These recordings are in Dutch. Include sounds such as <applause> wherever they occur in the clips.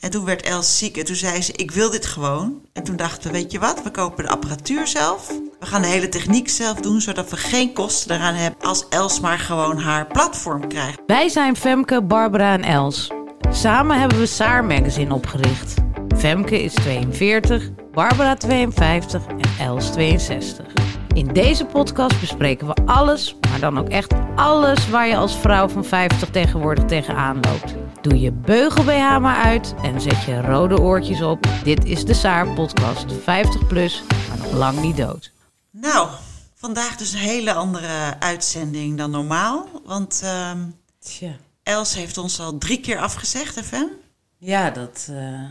En toen werd Els ziek en toen zei ze, ik wil dit gewoon. En toen dachten we, weet je wat, we kopen de apparatuur zelf. We gaan de hele techniek zelf doen, zodat we geen kosten eraan hebben... als Els maar gewoon haar platform krijgt. Wij zijn Femke, Barbara en Els. Samen hebben we Saar Magazine opgericht. Femke is 42, Barbara 52 en Els 62. In deze podcast bespreken we alles, maar dan ook echt alles waar je als vrouw van 50 tegenwoordig tegenaan loopt. Doe je beugel BH maar uit en zet je rode oortjes op. Dit is de Saar podcast 50 plus, maar nog lang niet dood. Nou, vandaag dus een hele andere uitzending dan normaal. Want ehm, Tja. Els heeft ons al drie keer afgezegd, FM. Ja, dat, eh,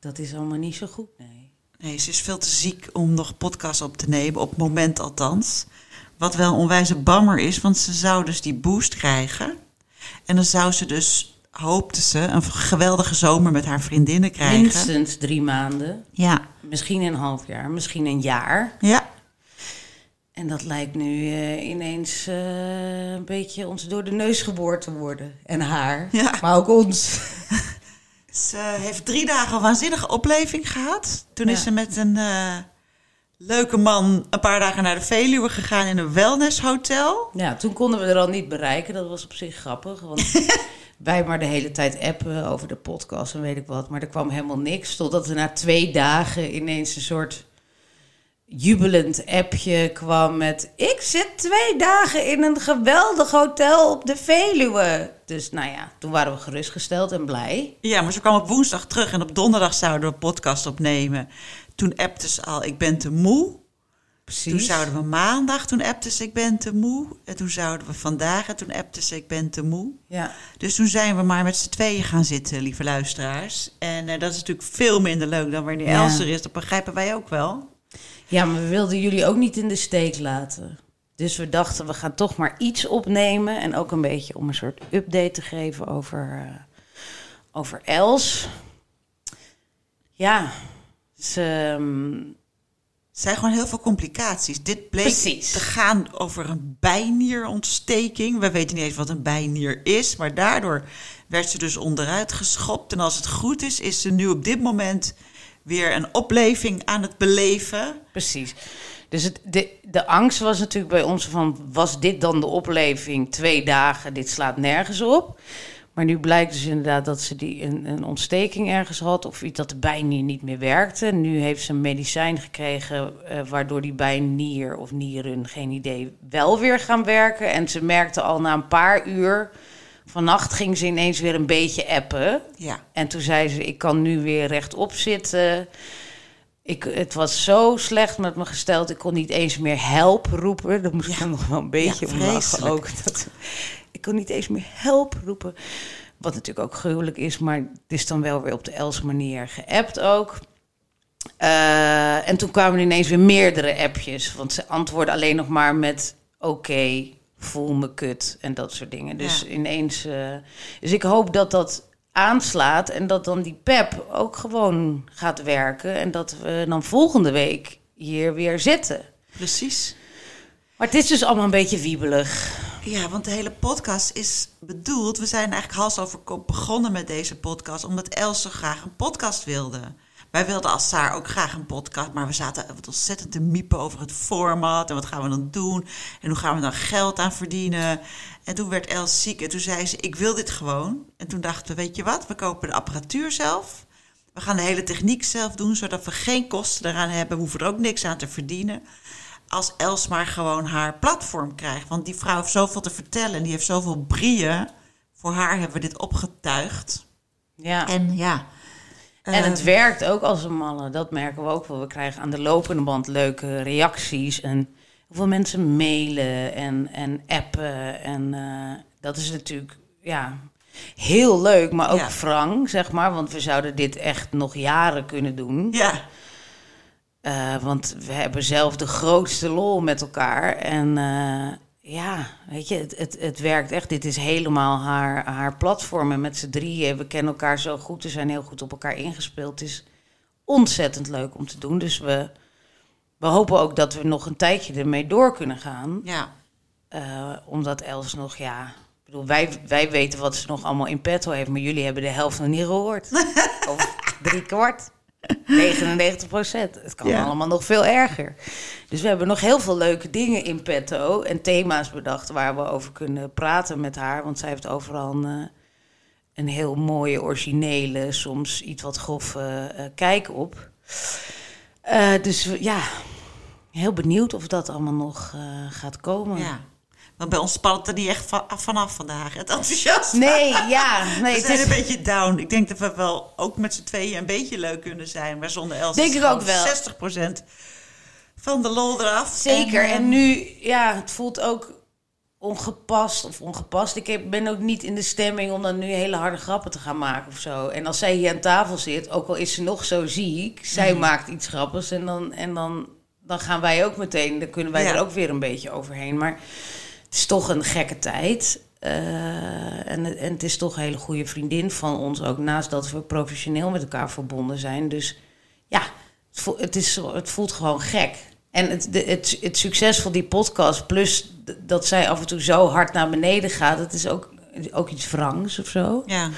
dat is allemaal niet zo goed, nee. Nee, ze is veel te ziek om nog podcast op te nemen, op het moment althans. Wat wel een onwijze bammer is, want ze zou dus die boost krijgen. En dan zou ze dus, hoopte ze, een geweldige zomer met haar vriendinnen krijgen. Minstens drie maanden, Ja, misschien een half jaar, misschien een jaar. ja, En dat lijkt nu eh, ineens eh, een beetje ons door de neus geboord te worden. En haar, Ja. maar ook ons. <laughs> Ze heeft drie dagen een waanzinnige opleving gehad. Toen is ze met een eh, leuke man een paar dagen naar de Veluwe gegaan in een wellnesshotel. Ja, toen konden we er al niet bereiken. Dat was op zich grappig. Want <laughs> wij maar de hele tijd appen over de podcast en weet ik wat. Maar er kwam helemaal niks. Totdat er na twee dagen ineens een soort jubelend appje kwam met... Ik zit twee dagen in een geweldig hotel op de Veluwe. Dus nou ja, toen waren we gerustgesteld en blij. Ja, maar ze kwam op woensdag terug en op donderdag zouden we een podcast opnemen. Toen appte ze al, ik ben te moe. Precies. Toen zouden we maandag, toen appte ze, ik ben te moe. En toen zouden we vandaag, en toen appte ze, ik ben te moe. Ja. Dus toen zijn we maar met z'n tweeën gaan zitten, lieve luisteraars. En eh, dat is natuurlijk veel minder leuk dan wanneer Ja. Els er is. Dat begrijpen wij ook wel. Ja, maar we wilden jullie ook niet in de steek laten. Dus we dachten, we gaan toch maar iets opnemen. En ook een beetje om een soort update te geven over, eh, over Els. Ja, ze, ehm, zijn gewoon heel veel complicaties. Dit bleek Precies. te gaan over een bijnierontsteking. We weten niet eens wat een bijnier is, maar daardoor werd ze dus onderuit geschopt. En als het goed is, is ze nu op dit moment weer een opleving aan het beleven. precies. Dus het, de, de angst was natuurlijk bij ons van, was dit dan de opleving? Twee dagen, dit slaat nergens op. Maar nu blijkt dus inderdaad dat ze die een, een ontsteking ergens had... of iets dat de bijnier niet meer werkte. Nu heeft ze een medicijn gekregen... eh, waardoor die bijnier of nieren, geen idee, wel weer gaan werken. En ze merkte al na een paar uur... vannacht ging ze ineens weer een beetje appen... Ja. En toen zei ze, ik kan nu weer rechtop zitten. Ik, het was zo slecht met me gesteld. Ik kon niet eens meer help roepen. Daar moest ik nog wel een beetje Ja, om lachen ook. Dat, ik kon niet eens meer help roepen. Wat natuurlijk ook gruwelijk is. Maar het is dan wel weer op de Els manier geappt ook. Eh, en toen kwamen er ineens weer meerdere appjes. Want ze antwoordden alleen nog maar met... Oké, voel me kut en dat soort dingen. Dus Ja. ineens... eh, dus ik hoop dat dat aanslaat en dat dan die pep ook gewoon gaat werken. En dat we dan volgende week hier weer zitten. Precies. Maar het is dus allemaal een beetje wiebelig. Ja, want de hele podcast is bedoeld. We zijn eigenlijk hals over kop begonnen met deze podcast. Omdat Els zo graag een podcast wilde. Wij wilden als Saar ook graag een podcast. Maar we zaten ontzettend te miepen over het format. En wat gaan we dan doen? En hoe gaan we dan geld aan verdienen? En toen werd Els ziek. En toen zei ze, ik wil dit gewoon. En toen dachten we, weet je wat? We kopen de apparatuur zelf. We gaan de hele techniek zelf doen. Zodat we geen kosten eraan hebben. We hoeven er ook niks aan te verdienen als Els maar gewoon haar platform krijgt. Want die vrouw heeft zoveel te vertellen en die heeft zoveel brieën. Voor haar hebben we dit opgetuigd. Ja. En ja, En het werkt ook als een malle. Dat merken we ook wel. We krijgen aan de lopende band leuke reacties. En heel veel mensen mailen en, en appen. En eh, dat is natuurlijk, ja... heel leuk, maar ook Ja. wrang, zeg maar. Want we zouden dit echt nog jaren kunnen doen. Ja, Eh, want we hebben zelf de grootste lol met elkaar. En eh, ja, weet je, het, het, het werkt echt. Dit is helemaal haar, haar platform. En met z'n drieën, we kennen elkaar zo goed. We zijn heel goed op elkaar ingespeeld. Het is ontzettend leuk om te doen. Dus we, we hopen ook dat we nog een tijdje ermee door kunnen gaan. ja. Eh, omdat Els nog, ja... Ik bedoel, wij, wij weten wat ze nog allemaal in petto heeft... maar jullie hebben de helft nog niet gehoord. <laughs> of drie kwart. 99 procent. Het kan Ja. allemaal nog veel erger. Dus we hebben nog heel veel leuke dingen in petto... en thema's bedacht waar we over kunnen praten met haar. Want zij heeft overal een, eh, een heel mooie, originele... soms iets wat grove eh, kijk op. Eh, dus ja, heel benieuwd of dat allemaal nog eh, gaat komen. ja. Want bij ons spat het er niet echt van, vanaf vandaag, het enthousiasme. Nee, ja. <laughs> Nee, we het zijn is, een beetje down. Ik denk dat we wel ook met z'n tweeën een beetje leuk kunnen zijn. Maar zonder Els Denk is ik ook wel. 60% van de lol eraf. zeker. En, En, eh, nu, ja, het voelt ook ongepast of ongepast. Ik ben ook niet in de stemming om dan nu hele harde grappen te gaan maken of zo. En als zij hier aan tafel zit, ook al is ze nog zo ziek, zij Mhm. maakt iets grappigs en dan, en dan, dan gaan wij ook meteen, dan kunnen wij Ja. er ook weer een beetje overheen. Maar het is toch een gekke tijd. Eh, en, het- en het is toch een hele goede vriendin van ons ook, naast dat we professioneel met elkaar verbonden zijn. Dus ja, het voelt, het is, het voelt gewoon gek. En het, de, het, het succes van die podcast, plus dat zij af en toe zo hard naar beneden gaat, dat is ook, ook iets wrangs of zo. Ja,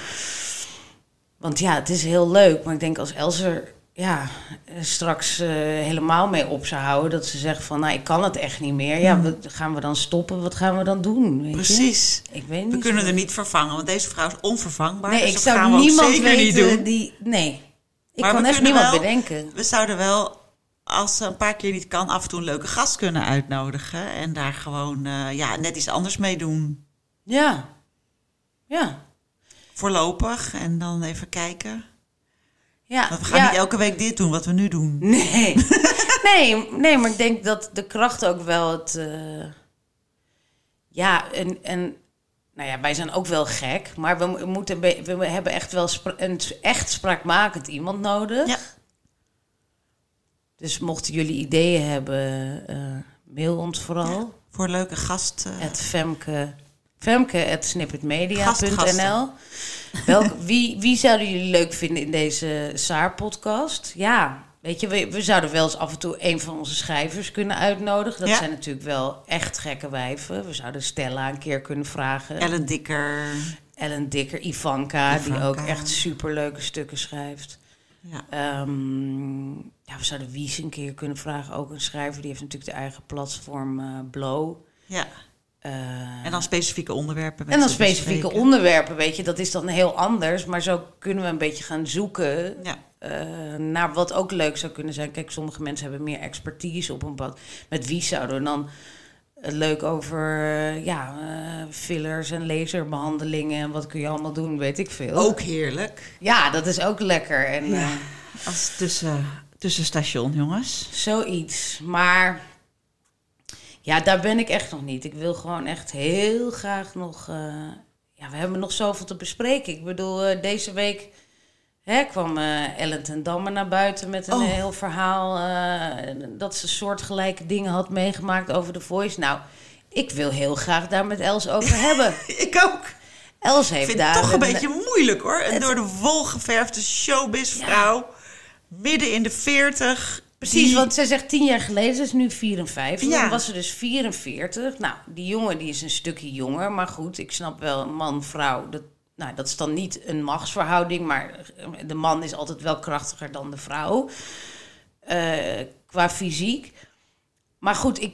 Want ja, het is heel leuk, maar ik denk als Els er ja, eh, straks eh, helemaal mee op zou houden, dat ze zegt van, nou, ik kan het echt niet meer. Ja, wat, gaan we dan stoppen? Wat gaan we dan doen? Weet je? precies. Ik weet niet. We kunnen zo. er niet vervangen, want deze vrouw is onvervangbaar. Nee, dus ik zou gaan niemand zeker weten niet doen. die. Nee, ik Maar kan echt niemand wel- bedenken. We zouden wel, als ze een paar keer niet kan, af en toe een leuke gast kunnen uitnodigen. En daar gewoon eh, ja, net iets anders mee doen. Ja, ja, Voorlopig. En dan even kijken. Ja. Want we gaan ja. niet elke week dit doen wat we nu doen. Nee. <laughs> nee, nee, maar ik denk dat de kracht ook wel het. eh, ja, en, en. Nou ja, wij zijn ook wel gek, maar we, mo- moeten, we hebben echt wel een echt spraakmakend iemand nodig. Ja. Dus mochten jullie ideeën hebben, eh, mail ons vooral. Voor leuke gast. eh, Het Femke, Femke at snippetmedia.nl. Gastgasten. Welk, wie, wie zouden jullie leuk vinden in deze Saar-podcast? Ja, weet je, we, we zouden wel eens af en toe een van onze schrijvers kunnen uitnodigen. Dat Ja. zijn natuurlijk wel echt gekke wijven. We zouden Stella een keer kunnen vragen. Ellen Dikker. Ellen Dikker, Ivanka, die ook echt superleuke stukken schrijft. Ja. Ehm, ja, we zouden Wies een keer kunnen vragen. Ook een schrijver, die heeft natuurlijk de eigen platform eh, Blow. ja. Dan specifieke onderwerpen. en dan specifieke onderwerpen, weet je, dat is dan heel anders. Maar zo kunnen we een beetje gaan zoeken Ja. eh, naar wat ook leuk zou kunnen zijn. Kijk, sommige mensen hebben meer expertise op een pad. Met wie zouden we dan eh, leuk over eh, ja, fillers en laserbehandelingen en wat kun je allemaal doen, weet ik veel. Ook heerlijk. Ja, dat is ook lekker. En, Ja. Als tussen, tussenstation, jongens. Zoiets. Maar ja, daar ben ik echt nog niet. Ik wil gewoon echt heel graag nog. eh, ja, we hebben nog zoveel te bespreken. Ik bedoel, eh, deze week hè, kwam eh Ellen ten Damme naar buiten met een Oh. heel verhaal. dat ze soortgelijke dingen had meegemaakt over de voice. Nou, ik wil heel graag daar met Els over <laughs> hebben. Ik ook. Els heeft vind daar. het toch een een- beetje moeilijk hoor. Een door de wol geverfde showbizvrouw. Midden in de 40. Precies, die- want zij zegt tien jaar geleden, ze is nu 54. Ja. Dan was ze dus 44. Nou, die jongen die is een stukje jonger. Maar goed, ik snap wel, man, vrouw. Dat, nou, dat is dan niet een machtsverhouding. Maar de man is altijd wel krachtiger dan de vrouw. eh, qua fysiek. Maar goed, ik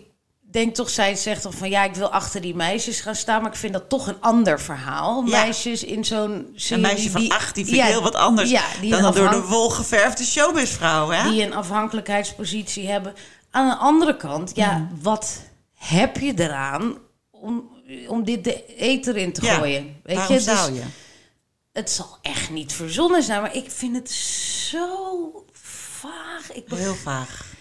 denk toch, zij zegt dan van... ja, ik wil achter die meisjes gaan staan. Maar ik vind dat toch een ander verhaal. Ja. Meisjes in zo'n. Een meisje van die- 18 vind ja, ik heel wat anders ja, die dan een door de wol geverfde showbizvrouw. Hè? die een afhankelijkheidspositie hebben. Aan de andere kant, ja, Mm. wat heb je eraan om, om dit de eter in te Ja, gooien? Weet Waarom je, zou Dus je? het zal echt niet verzonnen zijn, maar ik vind het zo vaag. Ik Heel vaag.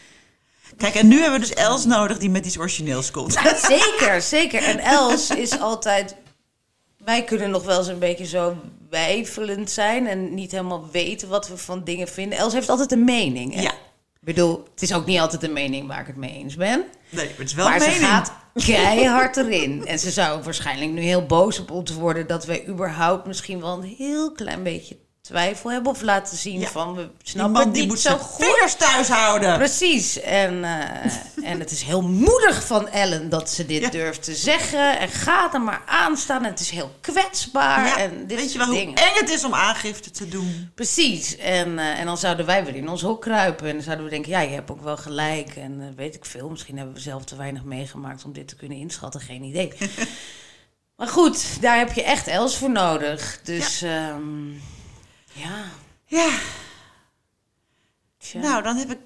Kijk, en nu hebben we dus Els nodig die met iets origineels komt. Zeker, zeker. En Els is altijd wij kunnen nog wel eens een beetje zo wijfelend zijn en niet helemaal weten wat we van dingen vinden. Els heeft altijd een mening. Hè? Ja. Ik bedoel, het is ook niet altijd een mening waar ik het mee eens ben. Nee, maar het is wel maar een ze mening. gaat keihard erin. En ze zou waarschijnlijk nu heel boos op ons worden dat wij überhaupt misschien wel een heel klein beetje twijfel hebben. Of laten zien Ja. van we Die snappen man die niet moet zo goed. vingers thuis houden. Precies. En, eh, en het is heel moedig van Ellen dat ze dit Ja. durft te zeggen. En gaat er maar aan staan. En het is heel kwetsbaar. Ja, en dit weet je wel hoe eng het is om aangifte te doen? Precies. En, eh, en dan zouden wij weer in ons hok kruipen. En dan zouden we denken, ja, je hebt ook wel gelijk. En eh, weet ik veel. Misschien hebben we zelf te weinig meegemaakt om dit te kunnen inschatten. Geen idee. <laughs> maar goed, daar heb je echt Els voor nodig. Dus ja. Ja. Ja, Tja. nou dan heb ik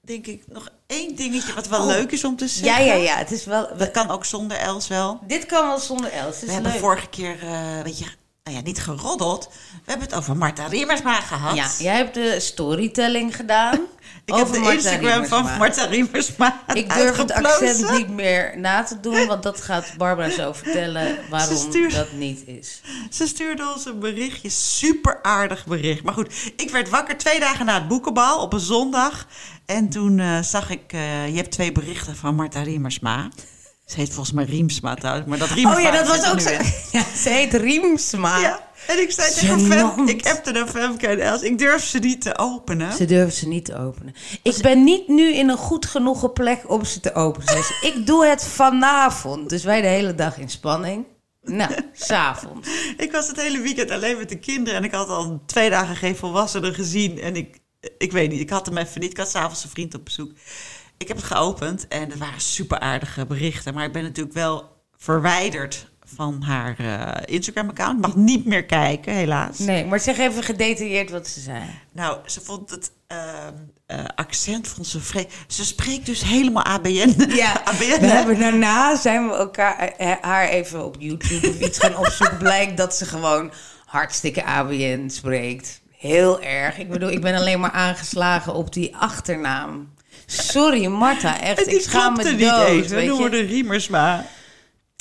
denk ik nog één dingetje wat wel Oh. leuk is om te ja, zeggen. ja, ja. Het is wel... Dat kan ook zonder Els wel. dit kan wel zonder Els. Het is We hebben leuk. vorige keer, eh weet je, nou ja, niet geroddeld. We hebben het over Marta Riemersma gehad. Ja, jij hebt de storytelling gedaan. <laughs> ik heb over de Martha Instagram van. Marta Riemersma Ik durf het accent niet meer na te doen, want dat gaat Barbara zo <laughs> vertellen waarom dat niet is. Ze stuurde ons een berichtje, super aardig bericht. Maar goed, ik werd wakker twee dagen na het boekenbal op een zondag. En toen eh, zag ik, eh, je hebt twee berichten van Marta Riemersma. Ze heet volgens mij Riemsma trouwens, maar dat Riemersma... Oh ja, dat was ook zo. <laughs> Ja, ze heet Riemsma. Ja, en ik zei tegen Fem, Gênant. ik appte naar Femke en Els, ik durf ze niet te openen. Ze durven ze niet te openen. Ik ben niet nu in een goed genoegen plek om ze te openen. Ik doe het vanavond. Dus wij de hele dag in spanning. Nou, <laughs> s'avonds. Ik was het hele weekend alleen met de kinderen en ik had al twee dagen geen volwassenen gezien. En ik, ik weet niet, ik had hem even niet. Ik had s'avonds een vriend op bezoek. Ik heb het geopend en het waren super aardige berichten. Maar ik ben natuurlijk wel verwijderd van haar eh, Instagram-account. Mag niet meer kijken, helaas. Nee, maar zeg even gedetailleerd wat ze zei. Nou, ze vond het ehm, eh, accent vond ze vre- Ze spreekt dus helemaal ABN. Ja, <laughs> ABN we hebben daarna zijn we elkaar, eh, haar even op YouTube of iets gaan opzoeken. <laughs> Blijkt dat ze gewoon hartstikke ABN spreekt. Heel erg. Ik bedoel, ik ben alleen maar aangeslagen op die achternaam. Sorry, Marta, echt. Ik schaam me klopte dood. niet eens. We noemen Riemersma.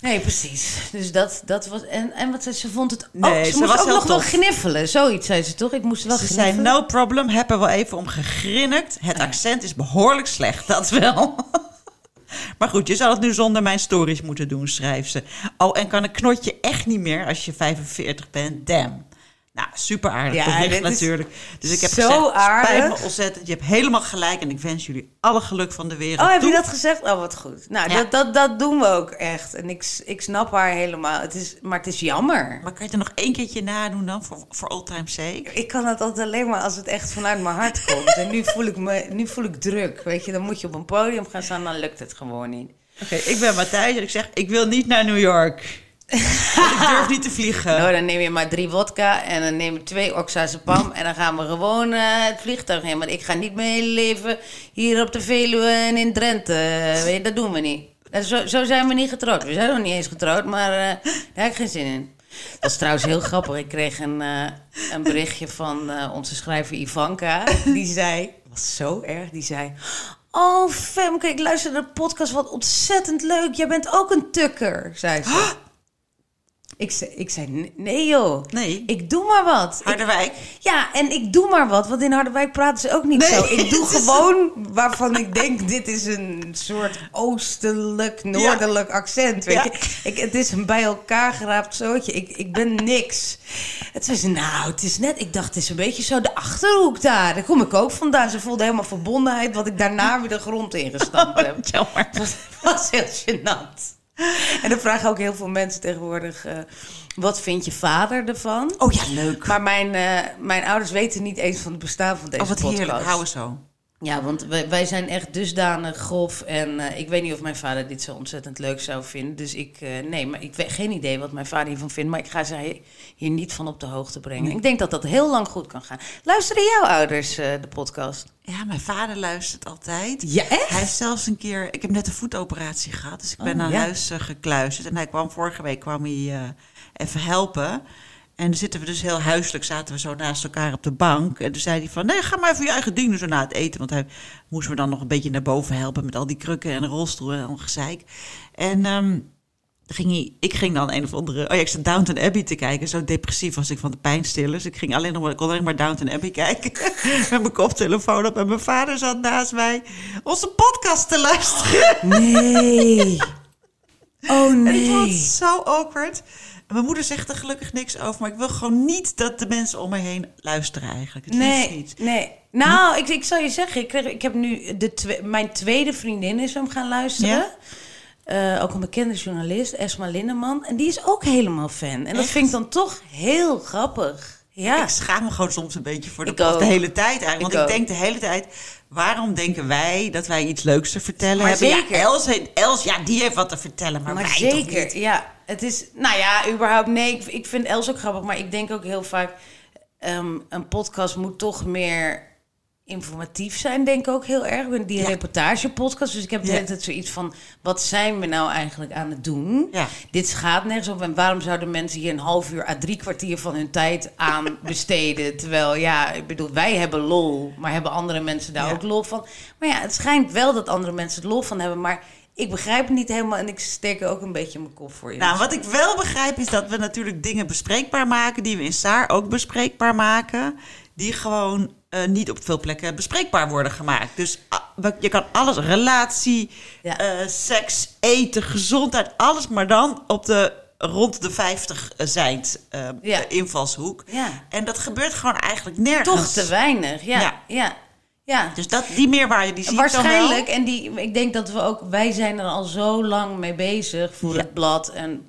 Nee, precies. Dus dat, dat was. En, en wat zei ze? Ze vond het. Nee, ze, ze moest was ook nog wel gniffelen. Zoiets zei ze toch? Ik moest wel Ze gniffelen. zei, no problem, heb er wel even om gegrinnikt. Het accent is behoorlijk slecht, dat wel. <laughs> maar goed, je zou het nu zonder mijn stories moeten doen, schrijft ze. Oh, en kan een knotje echt niet meer als je 45 bent? Damn. Nou, super aardig Ja, bericht natuurlijk. Dus ik heb zo gezegd, aardig. me ontzettend. Je hebt helemaal gelijk en ik wens jullie alle geluk van de wereld Oh, heb je dat gezegd? Oh, wat goed. Nou, Ja. dat, dat, dat doen we ook echt. En ik, ik snap haar helemaal. Het is, maar het is jammer. Maar kan je het er nog één keertje nadoen dan, voor, voor all time's sake? Ik kan het altijd alleen maar als het echt vanuit mijn hart komt. En nu voel ik me nu voel ik druk. Weet je, dan moet je op een podium gaan staan, dan lukt het gewoon niet. Oké, ik ben Matthijs en ik zeg, ik wil niet naar New York. Ik durf niet te vliegen. Nou, dan neem je maar drie vodka en dan neem je twee oxazepam en dan gaan we gewoon eh, het vliegtuig in. Want ik ga niet mijn hele leven hier op de Veluwe en in Drenthe. eh, weet je, dat doen we niet. En zo, zo zijn we niet getrouwd. We zijn nog niet eens getrouwd, maar eh, daar heb ik geen zin in. Dat is trouwens heel grappig. Ik kreeg een, eh, een berichtje van eh, onze schrijver Ivanka. Die zei, was zo erg, die zei... Oh, Femke, ik luister naar de podcast, wat ontzettend leuk. Jij bent ook een tukker, zei ze. Ik zei, ik zei, nee joh. Nee. Ik doe maar wat. Ik- Harderwijk. ja, en ik doe maar wat, want in Harderwijk praten ze ook niet Nee, zo. Ik doe <laughs> gewoon waarvan ik denk, dit is een soort oostelijk, noordelijk accent. Weet Ja. je? Ik, het is een bij elkaar geraapt zootje. Ik, ik ben niks. Het ze, nou, het is net, ik dacht, het is een beetje zo de Achterhoek daar. Daar kom ik ook vandaan. Ze voelde helemaal verbondenheid, wat ik daarna weer de grond ingestampt <laughs> heb. Jammer. <laughs> Het was, was heel gênant. <laughs> En dan vragen ook heel veel mensen tegenwoordig... eh, wat vindt je vader ervan? Oh ja, leuk. Maar mijn, eh, mijn ouders weten niet eens van het bestaan van deze oh, wat podcast. heerlijk. Hou zo. Ja, want wij, wij zijn echt dusdanig grof. En eh, ik weet niet of mijn vader dit zo ontzettend leuk zou vinden. Dus ik, eh, nee, maar ik weet geen idee wat mijn vader hiervan vindt. Maar ik ga ze hier niet van op de hoogte brengen. Ik denk dat dat heel lang goed kan gaan. Luisteren jouw ouders eh, de podcast? Ja, mijn vader luistert altijd. Ja, echt? Hij heeft zelfs een keer... Ik heb net een voetoperatie gehad, dus ik ben Oh, naar ja. huis gekluisterd. En hij kwam vorige week kwam hij even helpen. En dan zitten we dus heel huiselijk, zaten we zo naast elkaar op de bank. En toen zei hij van, nee, ga maar even je eigen ding doen zo na het eten. Want hij moest me dan nog een beetje naar boven helpen met al die krukken en rolstoelen en al gezeik. En... ehm, ging hij, ik ging dan een of andere... Oh ja, ik zat Downton Abbey te kijken. Zo depressief was ik van de pijnstillers. Ik ging alleen nog maar, ik kon alleen maar Downton Abbey kijken. <laughs> Met mijn koptelefoon op. En mijn vader zat naast mij onze podcast te luisteren. Nee. Oh En ik vond het nee. zo awkward. Mijn moeder zegt er gelukkig niks over. Maar ik wil gewoon niet dat de mensen om me heen luisteren eigenlijk. Het Nee, niet. nee. Nou, ik, ik zal je zeggen, ik, kreeg, ik heb nu de twe- mijn tweede vriendin is hem gaan luisteren. Ja? Eh, ook een bekende journalist, Esma Linneman. En die is ook helemaal fan. En dat vind ik dan toch heel grappig. Ja. Ik schaam me gewoon soms een beetje voor de de hele tijd eigenlijk. Want Ik denk de hele tijd, waarom denken wij dat wij iets leuks te vertellen Maar hebben? zeker. Ja, Els, heeft- Els, ja, die heeft wat te vertellen, maar, Maar wij zeker, niet? ja. Het is, nou ja, überhaupt, nee, ik, ik vind Els ook grappig. Maar ik denk ook heel vaak, ehm, een podcast moet toch meer informatief zijn, denk ik ook heel erg. Ik ben die Ja. reportagepodcast, dus ik heb de Ja. hele tijd zoiets van... wat zijn we nou eigenlijk aan het doen? Ja. Dit gaat nergens op. En waarom zouden mensen hier een half uur à drie kwartier van hun tijd aan <laughs> besteden? Terwijl, ja, ik bedoel, wij hebben lol, maar hebben andere mensen daar ook lol van? Maar ja, het schijnt wel dat andere mensen er lol van hebben, maar... Ik begrijp het niet helemaal en ik steek er ook een beetje mijn kop voor in. Nou, wat ik wel begrijp is dat we natuurlijk dingen bespreekbaar maken... die we in Saar ook bespreekbaar maken... die gewoon eh, niet op veel plekken bespreekbaar worden gemaakt. Dus ah, je kan alles, relatie, Ja. eh, seks, eten, gezondheid... alles maar dan op de rond de 50 zijnd eh, Ja. invalshoek. Ja. En dat gebeurt gewoon eigenlijk nergens. Toch te weinig, ja. Ja. Ja. Dus dat, die meerwaarde die zie Waarschijnlijk, ik dan en die, ik denk dat we ook, wij zijn er al zo lang mee bezig voor het blad en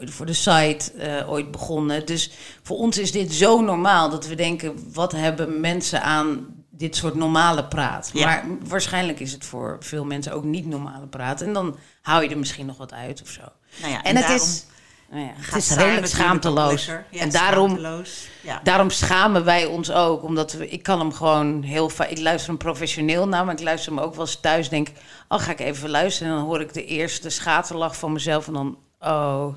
voor, de site eh, ooit begonnen. Dus voor ons is dit zo normaal dat we denken, wat hebben mensen aan dit soort normale praat? Ja. Maar waarschijnlijk is het voor veel mensen ook niet normale praat. En dan hou je er misschien nog wat uit of zo. Nou ja, en het daarom is, nou ja, het is redelijk schaamteloos. Ja, en daarom schaamteloos. Ja. Daarom schamen wij ons ook. Omdat we, ik kan hem gewoon heel vaak. Ik luister hem professioneel naar, maar ik luister hem ook wel eens thuis. Denk, oh, ga ik even luisteren. En dan hoor ik de eerste schaterlach van mezelf. En dan, oh.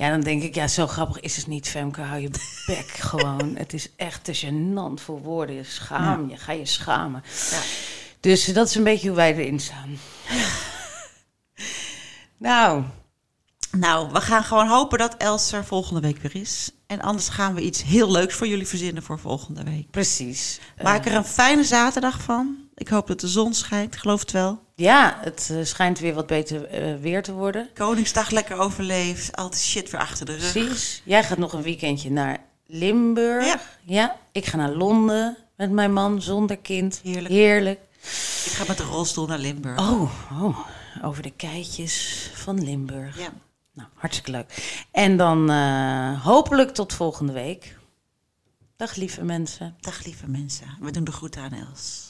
Ja, dan denk ik, ja, zo grappig is het niet, Femke. Hou je bek <laughs> gewoon. Het is echt te gênant voor woorden. Schaam je, ga je schamen. Ja. Dus dat is een beetje hoe wij erin staan. nou, Nou, we gaan gewoon hopen dat Els er volgende week weer is. En anders gaan we iets heel leuks voor jullie verzinnen voor volgende week. precies. Maak er een fijne zaterdag van. Ik hoop dat de zon schijnt, geloof het wel. Ja, het eh, schijnt weer wat beter eh, weer te worden. Koningsdag lekker overleefd. Altijd shit weer achter de rug. Precies. Jij gaat nog een weekendje naar Limburg. Ja. ja. Ik ga naar Londen met mijn man zonder kind. Heerlijk. Heerlijk. Ik ga met de rolstoel naar Limburg. Oh, oh, over de keitjes van Limburg. Ja. Nou, hartstikke leuk. En dan eh, hopelijk tot volgende week. Dag lieve mensen. Dag lieve mensen. We doen de groeten aan Els.